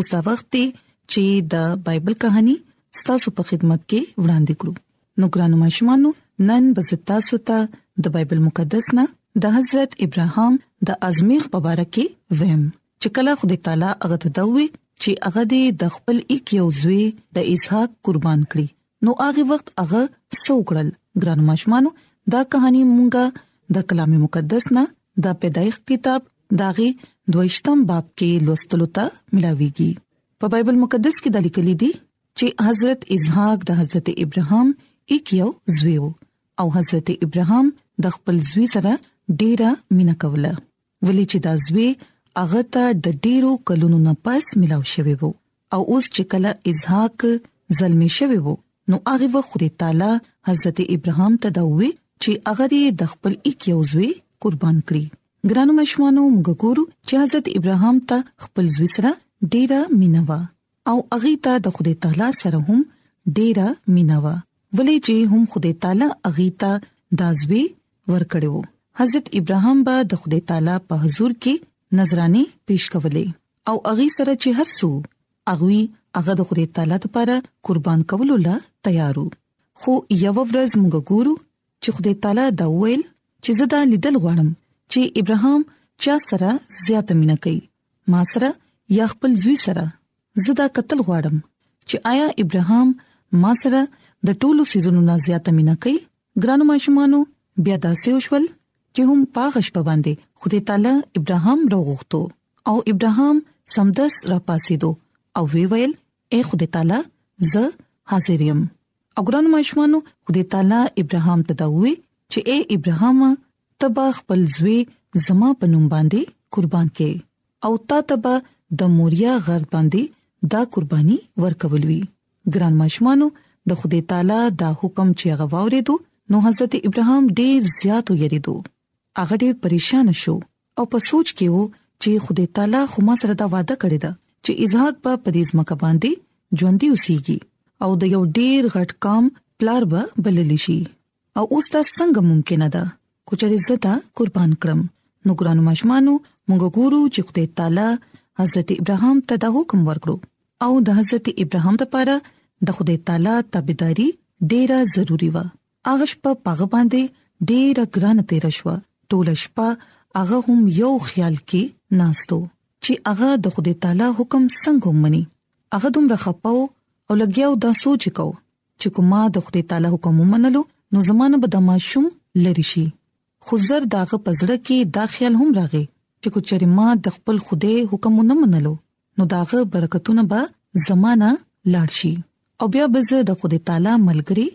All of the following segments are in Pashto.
اوس دا وخت دی چې د بایبل کہانی ستاسو په خدمت کې وړاندې کړو نو ګرانو ماشومانو نن به تاسو ته د بایبل مقدس نه د حضرت ابراهام د ازمیخ په اړه کې ویم چې کله خدای تعالی هغه ته دوی چې هغه د خپل یک یو زوی د اسحاق قربان کړي نو هغه وخت هغه سوکړل ګران ماشمانو دا کہانی مونږه د کلام مقدس نه د پیدایښت کتاب داغه دویشتم باب کې لوستلو ته ملاويږي په بایبل مقدس کې د لیکلي دي چې حضرت اسحاق د حضرت ابراهام یک یو زویو او حضرت ابراهام د خپل زوی سره ډیره مینا کوله ولې چې دا زوی هغه ته د ډیرو کلونو نه پس ملاو شوی وو او اوس چې کله اسحاق زلمی شوی وو نو هغه وخت خدای تعالی حضرت ابراهام ته دا وی چې هغه دې د خپل یک یو زوی قربان کړي ګرانو مشمانو موږ ګورو چې حضرت ابراهام ته خپل زوی سره ډیره مینه و او هغه ته د خدای تعالی سره هم ډیره مینا و ولې چې هم خدای تعالی هغه ته دازوي ورکړو حضرت ابراهام به د خدای تعالی په حضور کې نظرانه پیش کولې او هغه سره چې هر څو اغوي هغه د خدای تعالی لپاره قربان کولو لا تیارو خو یو ورځ موږ ګورو چې خدای تعالی دا ویل چې زه دا لیدل غواړم چې ابراهام چا سره زیات مینه کوي ما سره یا خپل زوی سره زه دا قتل غواړم چې آیا ابراهام ما سره د ټولو سيزونو نه زیاته مینا کوي ګرانو ماشومانو بیا داسې وشول چې هم پاغش په باندې خدای تعالی ابراهام راغوښتو او ابراهام سمدس را پاسیدو او وی ویل اے خدای تعالی زه حاضر یم او ګرانو ماشومانو خدای تعالی ابراهام ته دا وی چې اے ابراهام تبا خپل زوی زما په نوم باندې قربان کې او تا تبا د موریا غرد باندې دا قرباني ورکول وی ګران ماشمانو د خدای تعالی دا حکم چې هغه واورېدو نو حضرت ابراهام ډیر زیات ویریدو هغه ډیر پریشان شو او په سوچ کې وو چې خدای تعالی خو ما سره دا وعده کړې ده چې اسحاق په پدیز مکه باندې ژوندۍ اوسيږي او د یو ډیر غټ کام پلار به بلل شي او اوس دا څنګه ممکن ده کو چې زه دا قربان کړم نو ګرانو ماشمانو موږ ګورو چې خدای تعالی حضرت ابراهام ته دا حکم ورکړو او د حضرت ابراهام لپاره د خدای تعالی تابعداري ډیره ضروری و هغه شپه پاغه باندې ډیره ګران تیر شو ټول شپه هغه هم یو خیال کې ناستو چې هغه د خدای تعالی حکم څنګه مني هغه دومره خپاو او لګیاو دا سوچ کو چې کومه د خدای تعالی حکم ومنلو نو زمانه به د ماشوم لری شي خو زر داغه پزړه کې دا خیال هم راغی چې کو چېرې ما د خپل خدای حکم نه منلو نو داغه برکتونه به زمانہ لاړ شي او بیا به زه د خدای تعالی ملګری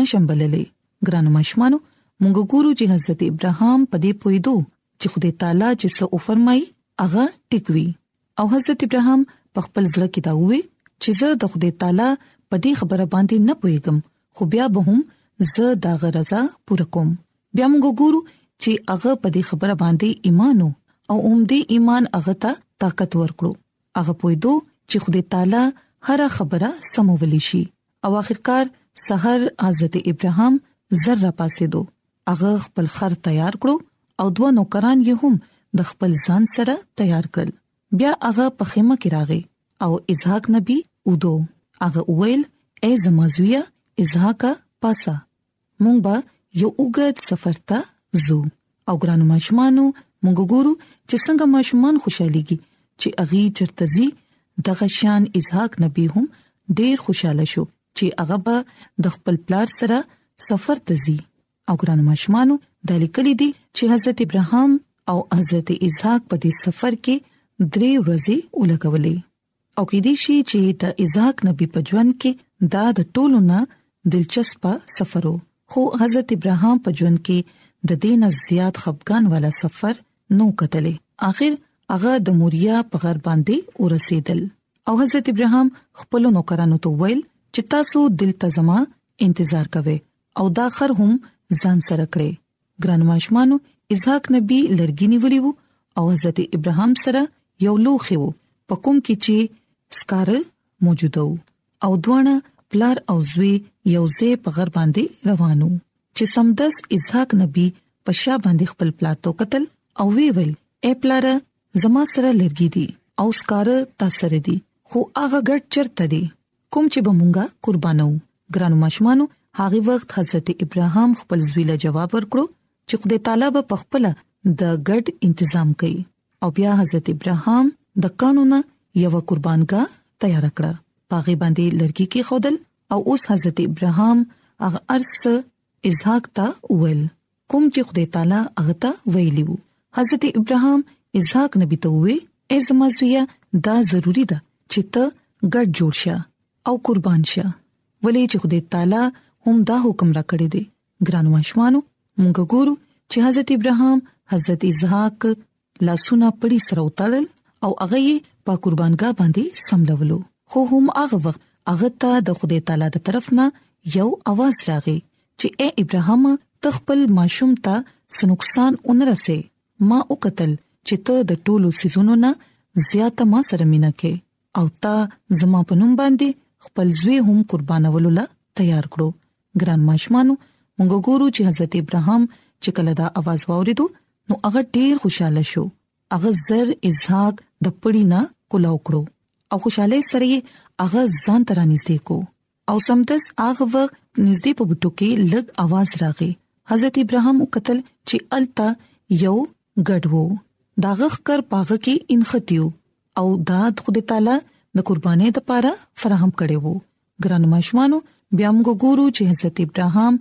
نشم بللې ګران مشمانو مونږ ګورو چې حضرت ابراهام په دې پویدو چې خدای تعالی چې څه او فرمای هغه ټیکوي او حضرت ابراهام په خپل زړه کې دا وې چې زه د خدای تعالی په دې خبره باندې نه پويګم خو بیا به هم زه دا غرضه پوره کوم بیا موږ ګورو چې هغه په دې خبره باندې ایمان او اوم دې ایمان هغه ته طاقت ورکړو هغه پویدو چې خدای تعالی هر خبره سمولې شي او اخرکار سحر حضرت ابراهام ذره پاسې دو هغه خپل خر تیار کړو او دوه نوکران یې هم د خپل ځان سره تیار کړل بیا هغه په خیمه کې راغی او اسحاق نبی اودو هغه ویل اے زمازویا اسحاق پاسا مونږ به یو وګد سفر ته زو او ګرانو ماشومانو مونږ ګورو چې څنګه ماشومان خوشاليږي چې اغي چرتزي دغه شان اسحاق نبی هم ډیر خوشاله شو چې هغه به د خپل پلار سره سفر ته ځي او ګران ماشومان د لیکلي دي چې حضرت ابراهام او حضرت اسحاق په دې سفر کې درې ورځې ولګولې او کې دي شي چې د اسحاق نبی په ژوند کې دا د ټولو نه دلچسپ سفرو خو حضرت ابراهام په ژوند کې د دینه زیات خپګان والا سفر نو کتلې اخر هغه د موریا په غر باندې ورسېدل او حضرت ابراهام خپل نوکرانو ته ویل چې تاسو دلته زما انتظار کوئ او دا خر هم ځان سره کړئ ګران ماشمانو اسحاق نبی لرګینی ولیو او حضرت ابراهام سره یو لوخي وو په کوم کې چې سکار موجوده وو او دواړه پلار او زوی یو ځای په غر باندې روانو چې سمدس اسحاق نبی په شا باندې خپل پلار تو قتل او وی ویل اے پلار زما سره لرګي دي او سکار تا سره دي خو هغه ګډ چرته دي کوم چې به مونږه قربانو ګرانو ماشومانو هغه وخت حضرت ابراهام خپل زوی له جواب ورکړو چې خدای تعالی به پخپله د ګډ تنظیم کوي او بیا حضرت ابراهام د قانونا یو قربانګاه تیار کړه پاغه باندې لړکی کې خودل او اوس حضرت ابراهام هغه ارس اسحاق ته ویل کوم چې خدای تعالی هغه ته ویلی وو حضرت ابراهام اسحاق نبی ته وی ای زما زویا دا ضروری ده چې ته ګډ جوړ شه او قربان شه ولې چې خدای تعالی هم دا حکم را کړی دی ګرانو مشمانو موږ ګورو چې حضرت ابراهام حضرت اسحاق لاسونه پړي سره وتړل او هغه یې په قربانګاه باندې سملولو خو هم هغه وخت هغه ته د خدای تعالی د طرف نه یو आवाज راغی چې اے ابراهام تخپل ماشوم ته سنقصان اونرسه ما وکتل چې ته د ټولو سيزونو نه زیاته ما سره مینا کې او تا زما په نوم باندې خپل زوی هم قربانولو لا تیار کړو ګران ماشمانو موږ ګورو چې حضرت ابراهام چې کله دا आवाज واوریدو نو هغه ډیر خوشاله شو هغه زر اسحاق د پړی نه کولا وکړو او خوشاله سره هغه ځان تر نږدې کو او سمدس هغه وخت نږدې په بټو کې لږ आवाज راغی حضرت ابراهام وکتل چې التا یو ګډ وو دا غخ کر پاغه کې انختیو او دا خدای تعالی د قربانې د پاره فراهم کړي وو ګران ماشومانو بیا موږ ګورو چې حضرت ابراهام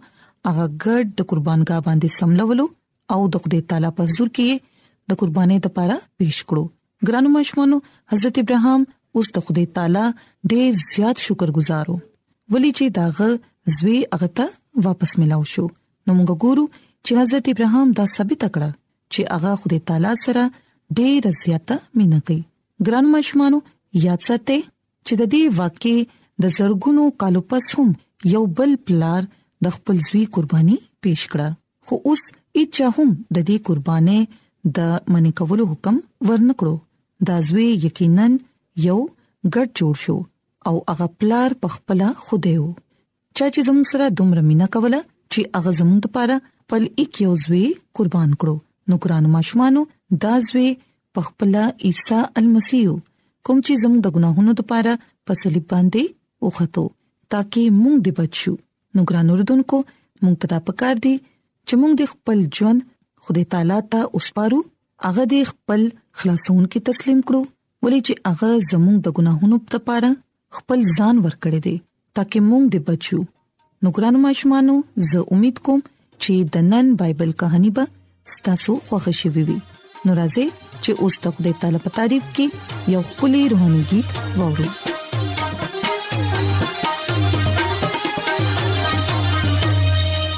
هغه ګډ د قربانګاه باندې سملولو او د خدای تعالی په حضور کې د قربانې لپاره پیښ کړو ګران مشمنو حضرت ابراهام اوس د خدای تعالی ډیر زیات شکر گزارو ولی چې داغه زوی هغه ته واپس ملاو شو نو موږ ګورو چې حضرت ابراهام دا ثابت کړه چې هغه خدای تعالی سره ډیر زیاته مینه کوي ګران مشمانو یاد ساتئ چې د دې واقعي د زرګونو کالو پس هم یو بل پلار د خپل زوی قرباني پیش کړه خو اوس اچا هم د دې قربانې د منې کولو حکم ورنکړو دا زوی یقینا یو ګډ جوړ شو او هغه پلار په خپل خوده یو چا چې زموږ سره دومره مینا کوله چې هغه زموږ لپاره خپل یک یو زوی قربان کړو نو ګران ماشومانو دا زوی په خپل عیسی المسیح کوم چې زموږ د ګناهونو لپاره په صلیب باندې وختو ترڅو موږ دې بچو نو ګران اوردونکو موږ ته پکار دي چې موږ د خپل ژوند خدای تعالی ته وسپارو هغه د خپل خلاصون کې تسلیم کړو ولې چې هغه زموږ د ګناهونو لپاره خپل ځان ورکړی دی ترڅو موږ دې بچو نو ګرانو ماشومانو زه امید کوم چې د نن بایبل کہانی به تاسو خوښ شي وي نو راځي چې اوس د خپل طالب تعریف کې یو کلی روحاني गीत وورو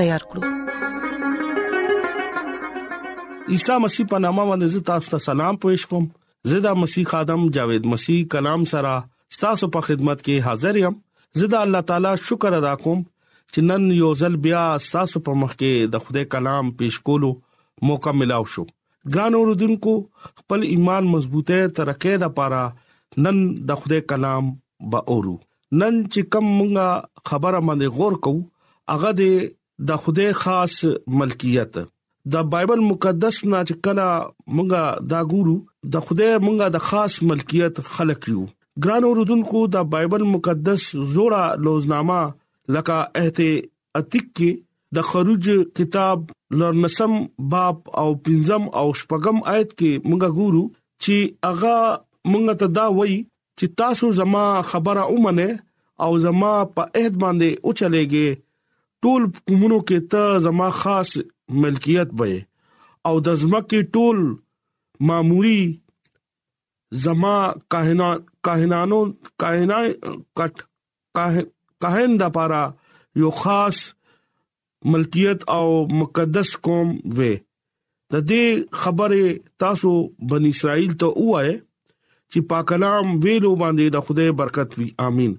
تیار کړو عیسی مسیح په نامه باندې زه تاسو ته سلام پوښ کوم زدا مسیح خادم جاوید مسیح کلام سره تاسو په خدمت کې حاضر یم زدا الله تعالی شکر ادا کوم چې نن یو ځل بیا تاسو په مخ کې د خدای کلام پېښ کولو موقع ملاو شو ګران اوردونکو خپل ایمان مضبوطه ترقه د پاره نن د خدای کلام به اورو نن چې کوم مونږه خبره باندې غور کوو هغه د خوده خاص ملکیت د بایبل مقدس نه چې کله مونږه دا ګورو د خوده مونږه د خاص ملکیت خلق یو ګران اوردونکو د بایبل مقدس زوړه لوزنامه لکه احت عتیق کې د خروج کتاب لرنسم باب او پنځم او شپږم آیت کې مونږه ګورو چې هغه مونږ ته دا وایي چې تاسو زما خبره اومنه او زما په عہد باندې او چلےږي ټول کومونو کې ته زما خاص ملکیت وې او د زمکه ټول ماموري زما کاهنا کاهنانو کاهنا کټ کاهن د پاره یو خاص ملکیت او مقدس قوم وې د دې خبره تاسو بنی اسرائیل ته وایي چې پاک کلام ویلو باندې د خدای برکت وي امين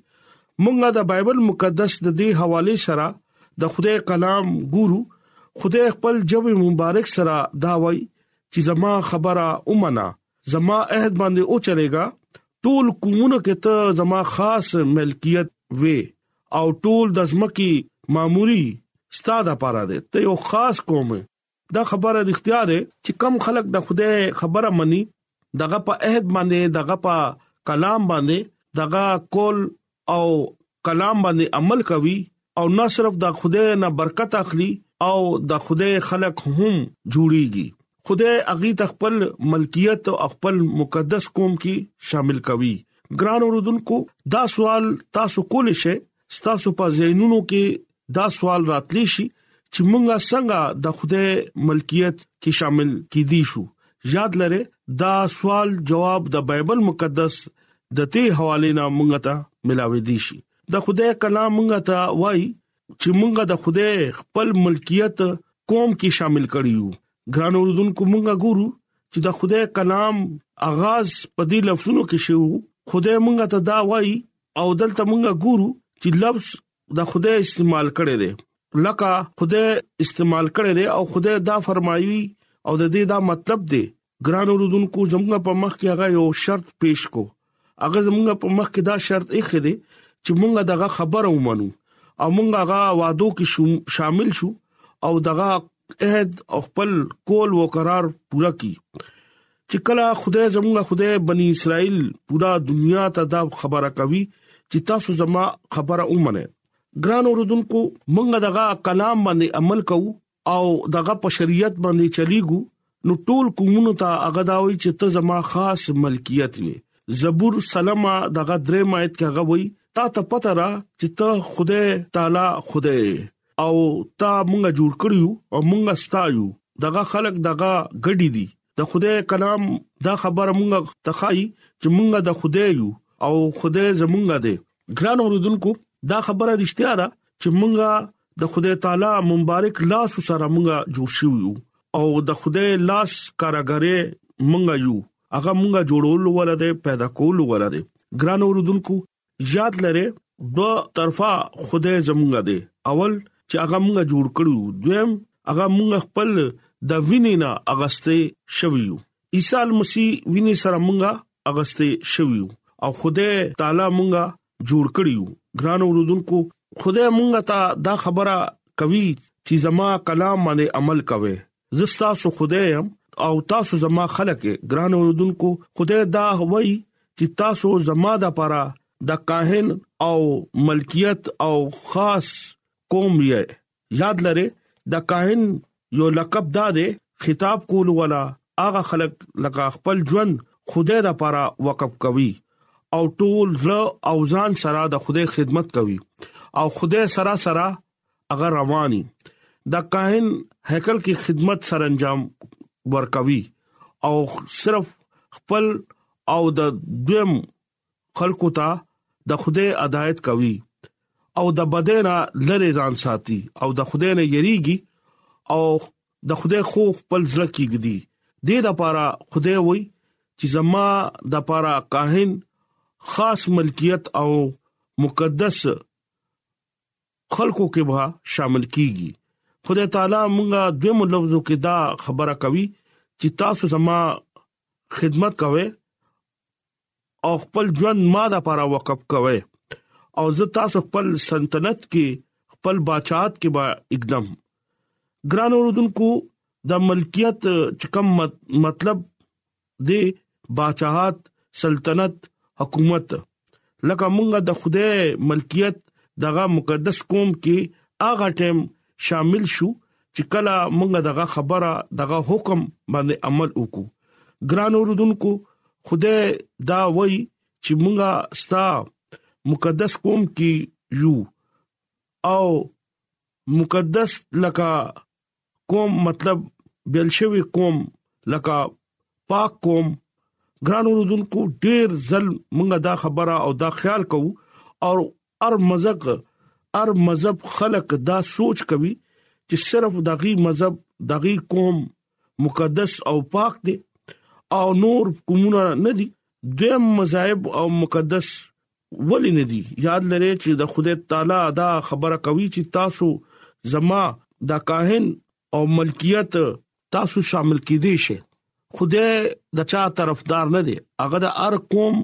مونږه د بایبل مقدس د دې حواله سره د خدای کلام ګورو خدای خپل جواب مبارک سره دا وایي چې زما خبره اومنه زما عہد باندې او چلےګا ټول قومونو کې ته زما خاص ملکیت وې او ټول د ځمکې ماموري ستاده لپاره دی ته یو خاص قوم دا خبره اړتیا ده چې کم خلک د خوده خبره مني دغه په عہد باندې دغه په کلام باندې دغه کول او کلام باندې عمل کوي او نه صرف د خوده نه برکت اخلي او د خوده خلک هم جوړيږي خدای هغه ته خپل ملکیت او خپل مقدس قوم کې شامل کوي ګران اوردونکو دا سوال تاسو کول شئ تاسو په زینونو کې دا سوال راتلی شي چې مونږه څنګه د خدای ملکیت کې شامل کې دي شو یاد لره دا سوال جواب د بایبل مقدس د ته حواله نه مونږه ته ملاوي دي شي د خدای کلام مونږه ته وای چې مونږه د خوده خپل ملکیت قوم کې شامل کړیو ګران اوردونکو مونږه ګورو چې د خوده کلام اغاز په دې لفظونو کې شو خوده مونږه ته دا وایي او دلته مونږه ګورو چې لفظ د خوده استعمال کړي دي لکه خوده استعمال کړي دي او خوده دا فرمایي او د دې دا مطلب دی ګران اوردونکو زموږ په مخ کې هغه یو شرط پیش کو هغه زموږ په مخ کې دا شرط یې خېده چې موږ دغه خبره ومنو او موږ هغه وادو کې شامل شو او دغه عہد او خپل کول او قرار پورا کی چې کله خدای زموږه خدای بني اسرائیل پورا دنیا ته دا خبره کوي چې تاسو زما خبره اومنه ګران اوردونکو مونږ دغه کلام باندې عمل کوو او دغه په شریعت باندې چلیګو نو ټول قومونو ته هغه دا وایي چې ته زما خاص ملکیت یې زبور سلمہ دغه درې مایت کې هغه وایي تا ته پته را چې ته خدای تعالی خدای او تا مونږه جوړ کړیو او مونږه ستایو دغه خلک دغه غډي دي د خدای کلام دا خبره مونږ ته خای چې مونږ د خدای یو او خدای زمونږ دی ګران اوردونکو دا خبره رښتیا ده چې مونږ د خدای تعالی مبارک لاس سره مونږ جوړ شو یو او د خدای لاس کارګرې مونږ یو هغه مونږ جوړول ولر دی پیدا کول ولر دی ګران اوردونکو یاد لرې دوه طرفه خدای زمونږ دی اول چې هغه موږ جوړ کړو دویم هغه موږ خپل د وینې نه اغسته شویو عیسی مسیح وینې سره موږ اغسته شویو او خدای تعالی موږ جوړ کړیو ګران اوردونکو خدای موږ ته دا خبره کوي چې زما کلام باندې عمل کوي زستا سو خدای يم او تاسو زما خلک ګران اوردونکو خدای دا وای چې تاسو زما د پاره د کاهن او ملکیت او خاص قوم یې یاد لره د کاهن یو لقب دا دی خطاب کول ولا هغه خلک لکه خپل ژوند خدای د پاره وقف کوي او ټول زړه او ځان سره د خدای خدمت کوي او خدای سره سره هغه رواني د کاهن هیکل کې خدمت سرانجام ورکوي او صرف خپل او د دویم خلکو ته د خوده هدایت کوي او د بدنه لری ځان ساتي او د خوده نه یریږي او د خوده خو خپل ځل کېږي د دې لپاره خوده وای چې زما د لپاره کاهن خاص ملکیت او مقدس خلکو کې به شامل کیږي خدای تعالی مونږه دوی مو لفظو کې دا خبره کوي چې تاسو زما خدمت کوئ او خپل ژوند ما د لپاره وقف کوئ او زه تاسو خپل سلطنت کې خپل بچات کې با اقدام ګران اوردونکو د ملکیت چکم مطلب د باچاهت سلطنت حکومت لکه مونږه د خدای ملکیت دغه مقدس قوم کې هغه ټیم شامل شو چې کله مونږه دغه خبره دغه حکم باندې عمل وکړو ګران اوردونکو خدای دا وای چې مونږه ستا مقدس قوم کې یو او مقدس لکه کوم مطلب بیل شوی کوم لکه پاک کوم ګران اوردونکو ډیر ځل مونږه دا خبره او دا خیال کو او ار مزق ار مذهب خلق دا سوچ کوي چې صرف دغي مذهب دغي قوم مقدس او پاک دي او نور کومونه نه دي د مذاهب او مقدس ولی نه دی یاد لري چې د خدای تعالی دا خبره کوي چې تاسو زما دا کاهن او ملکیت تاسو شامل کیدی شي خدای د چا طرفدار نه دی هغه د ار قوم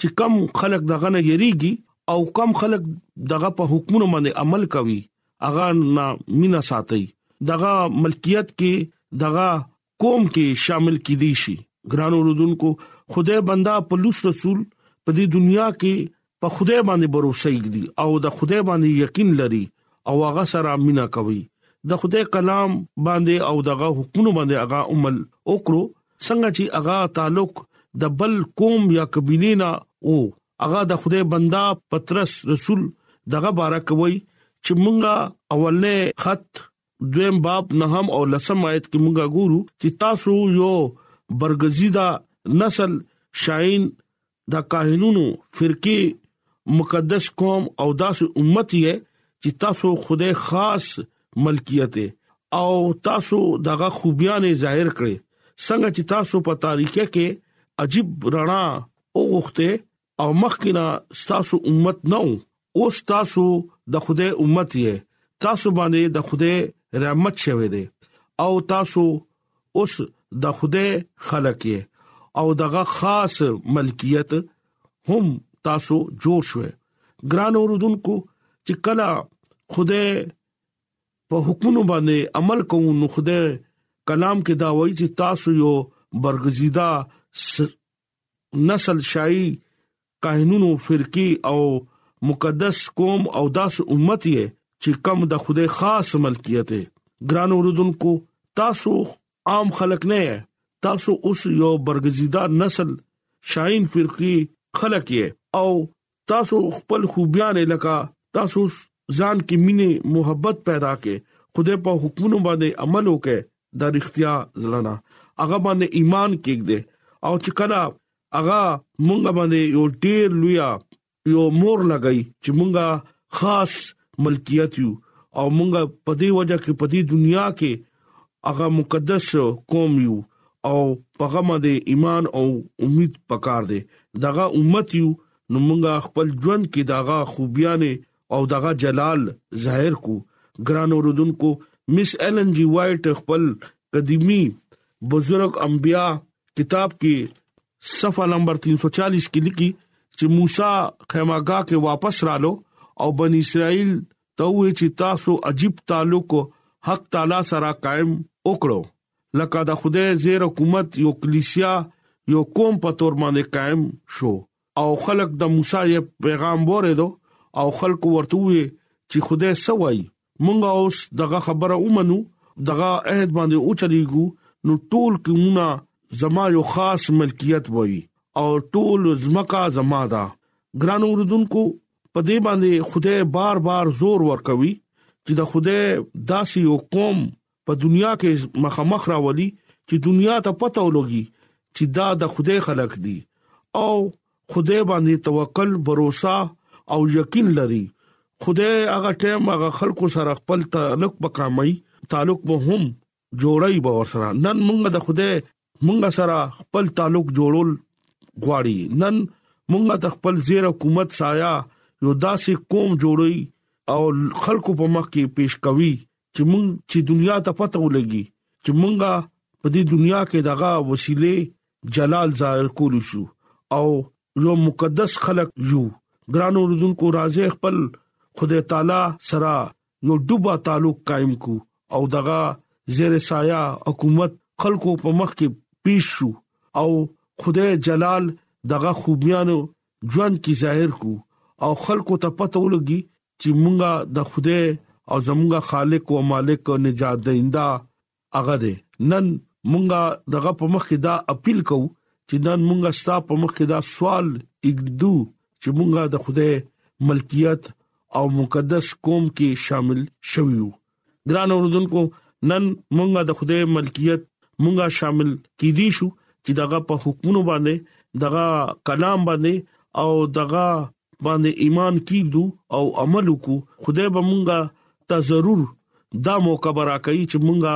چې کم خلک دغه نه یریږي او کم خلک دغه په حکمونو باندې عمل کوي هغه نه مینا ساتي دغه ملکیت کې دغه قوم کې شامل کې دي شي ګران اوردونکو خدای بندا پلوص رسول په دې دنیا کې په خدای باندې باور ساتي او د خدای باندې یقین لري او هغه سره مینا کوي د خدای کلام باندې او دغه حکم باندې هغه عمل وکړو څنګه چې هغه تعلق د بل قوم یا قبيله نه او هغه د خدای بندا پترس رسول دغه بارک وای چې مونږه اولنې خط دویم باب نهم او لسم آیت کې مونږه ګورو چې تاسو یو برګزیدا نسل شاین دا کاهنونو فرقه مقدس قوم او داس امت یې چې تاسو خوده خاص ملکیت او تاسو دغه خوبيان ظاهر کړي څنګه چې تاسو په تاریخ کې عجیب رڼا او وخته او مخکنا ستاسو امت نو اوس تاسو د خدای امت یې تاسو باندې د خدای رحمت شوه دی او تاسو اوس د خدای خلق یې او دغه خاص ملکیت هم تاسو جوړ شوه ګران اوردونکو چې کلا خدای په حکمونو باندې عمل کوو نو خدای کلام کې دا وایي چې تاسو یو برګزیدا نسل شای کاهنونو فرقي او مقدس قوم او داس امت یې چې کم د خوده خاص ملکیت ګران اوردونکو تاسو عام خلک نه یې تاسو اوس یو برګزیدا نسل شاین فرقي خلک یې او تاسو خپل خوبيانې لکه تاسو ځان کې مینه محبت پیدا کې خدای په حکمونو باندې عمل وکړي دا رښتیا زړه هغه باندې ایمان کېږي او چې کله هغه مونږ باندې یو ډیر لوی یو مور لګی چې مونږه خاص ملکیت یو او موږ په دې وجه کې په دې دنیا کې هغه مقدس قوم یو او هغه باندې ایمان او امید پکار دی دغه امت یو نو موږ خپل ژوند کې دغه خوبيانه او دغه جلال ظاهر کو ګران اوردونکو مس ایلن جی وایټ خپل قديمي بزرګ انبیا کتاب کې صفه نمبر 340 کې لیکي چې موسی خیماګه کې واپس رالو او بنی اسرائیل ته وی چې تاسو عجیب تعلق حق تعالی سره قائم وکړو لکه د خوده زیر حکومت یو کلیسیا یو قوم په تور باندې قائم شو او خلک د موسی پیغام وریدو او خلکو ورته وی چې خوده سوای مونږه اوس دغه خبره ومنو دغه عہد باندې او چلیګو نو ټول قومونه زما یو خاص ملکیت وای او ټول زمکا زما دا ګران اوردونکو په دې باندې خدای بار بار زور ورکوي چې د خدای داسې یو قوم په دنیا کې مخامخ راولي چې دنیا ته پته ولګي چې دا د خدای خلق دي او خدای باندې توکل باور او یقین لري خدای هغه ټیم هغه خلکو سره خپل تعلق پکامای تعلق به هم جوړای باور سره نن موږ د خدای مونږ سره خپل تعلق جوړول غواړي نن مونږ ته خپل زیر حکومت سایا یو داسې قوم جوړي او خلکو په مخ کې پیش کوي چې مونږ چې دنیا ته پته ولګي چې مونږه په دې دنیا کې دغه وسیله جلال ظاهر کول شو او یو مقدس خلق یو ګران اوردونکو راځي خپل خدای تعالی سره یو ډوبه تعلق قائم کو او دغه زیر سایه حکومت خلکو په مخ کې پیش شو او خدای جلال دغه خوبيانو ژوند کې ظاهر کو او خلکو ته پته ولګي چې مونږه د خدای او زمونږه خالق او مالک او نجات دیندا هغه دی نن مونږه دغه په مخ کې دا اپیل کوو چې نن مونږه ستا په مخ کې دا سوال اګدو چې مونږه د خوده ملکیت او مقدس قوم کې شامل شویو ګران اوردونکو نن مونږه د خوده ملکیت مونږه شامل کې دي شو چې دغه په حکمونو باندې دغه کلام باندې او دغه باندې ایمان کیږو او عمل وکړو خدای به مونږه ته ضرور دا موقع برا کوي چې مونږه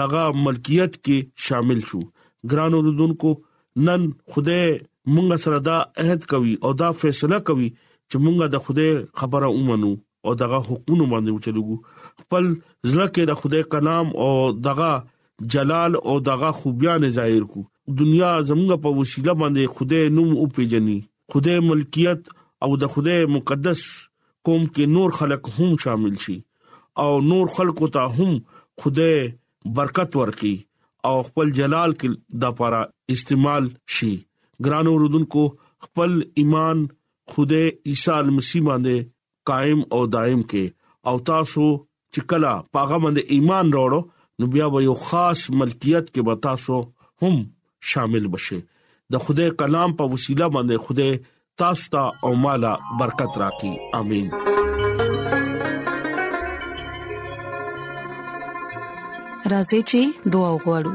دغه ملکیت کې شامل شو ګران اوردونکو نن خدای مونږ سره دا عہد کوي او دا فیصله کوي چې مونږه د خدای خبره ومنو او دغه حقوقونه باندې وچلوو خپل ځل کې د خدای کلام او دغه جلال او دغه خوبيان ظاهر کو دنیا زموږ په وسیله باندې خدای نوم او پیجنې خدای ملکیت او د خدای مقدس قوم کې نور خلک هم شامل شي او نور خلکو ته هم خدای برکت ورکړي او خپل جلال کې د لپاره استعمال شي ګران اوردونکو خپل ایمان خدای عیسی مسیح باندې قائم او دائم کې او تاسو چې کله پاغه باندې ایمان راوړو نو بیا به یو خاص ملکیت کې به تاسو هم شامل بشئ د خدای کلام په وسیله باندې خدای تاسو ته او مالا برکت راکړي امين راځي چې دعا وغوړو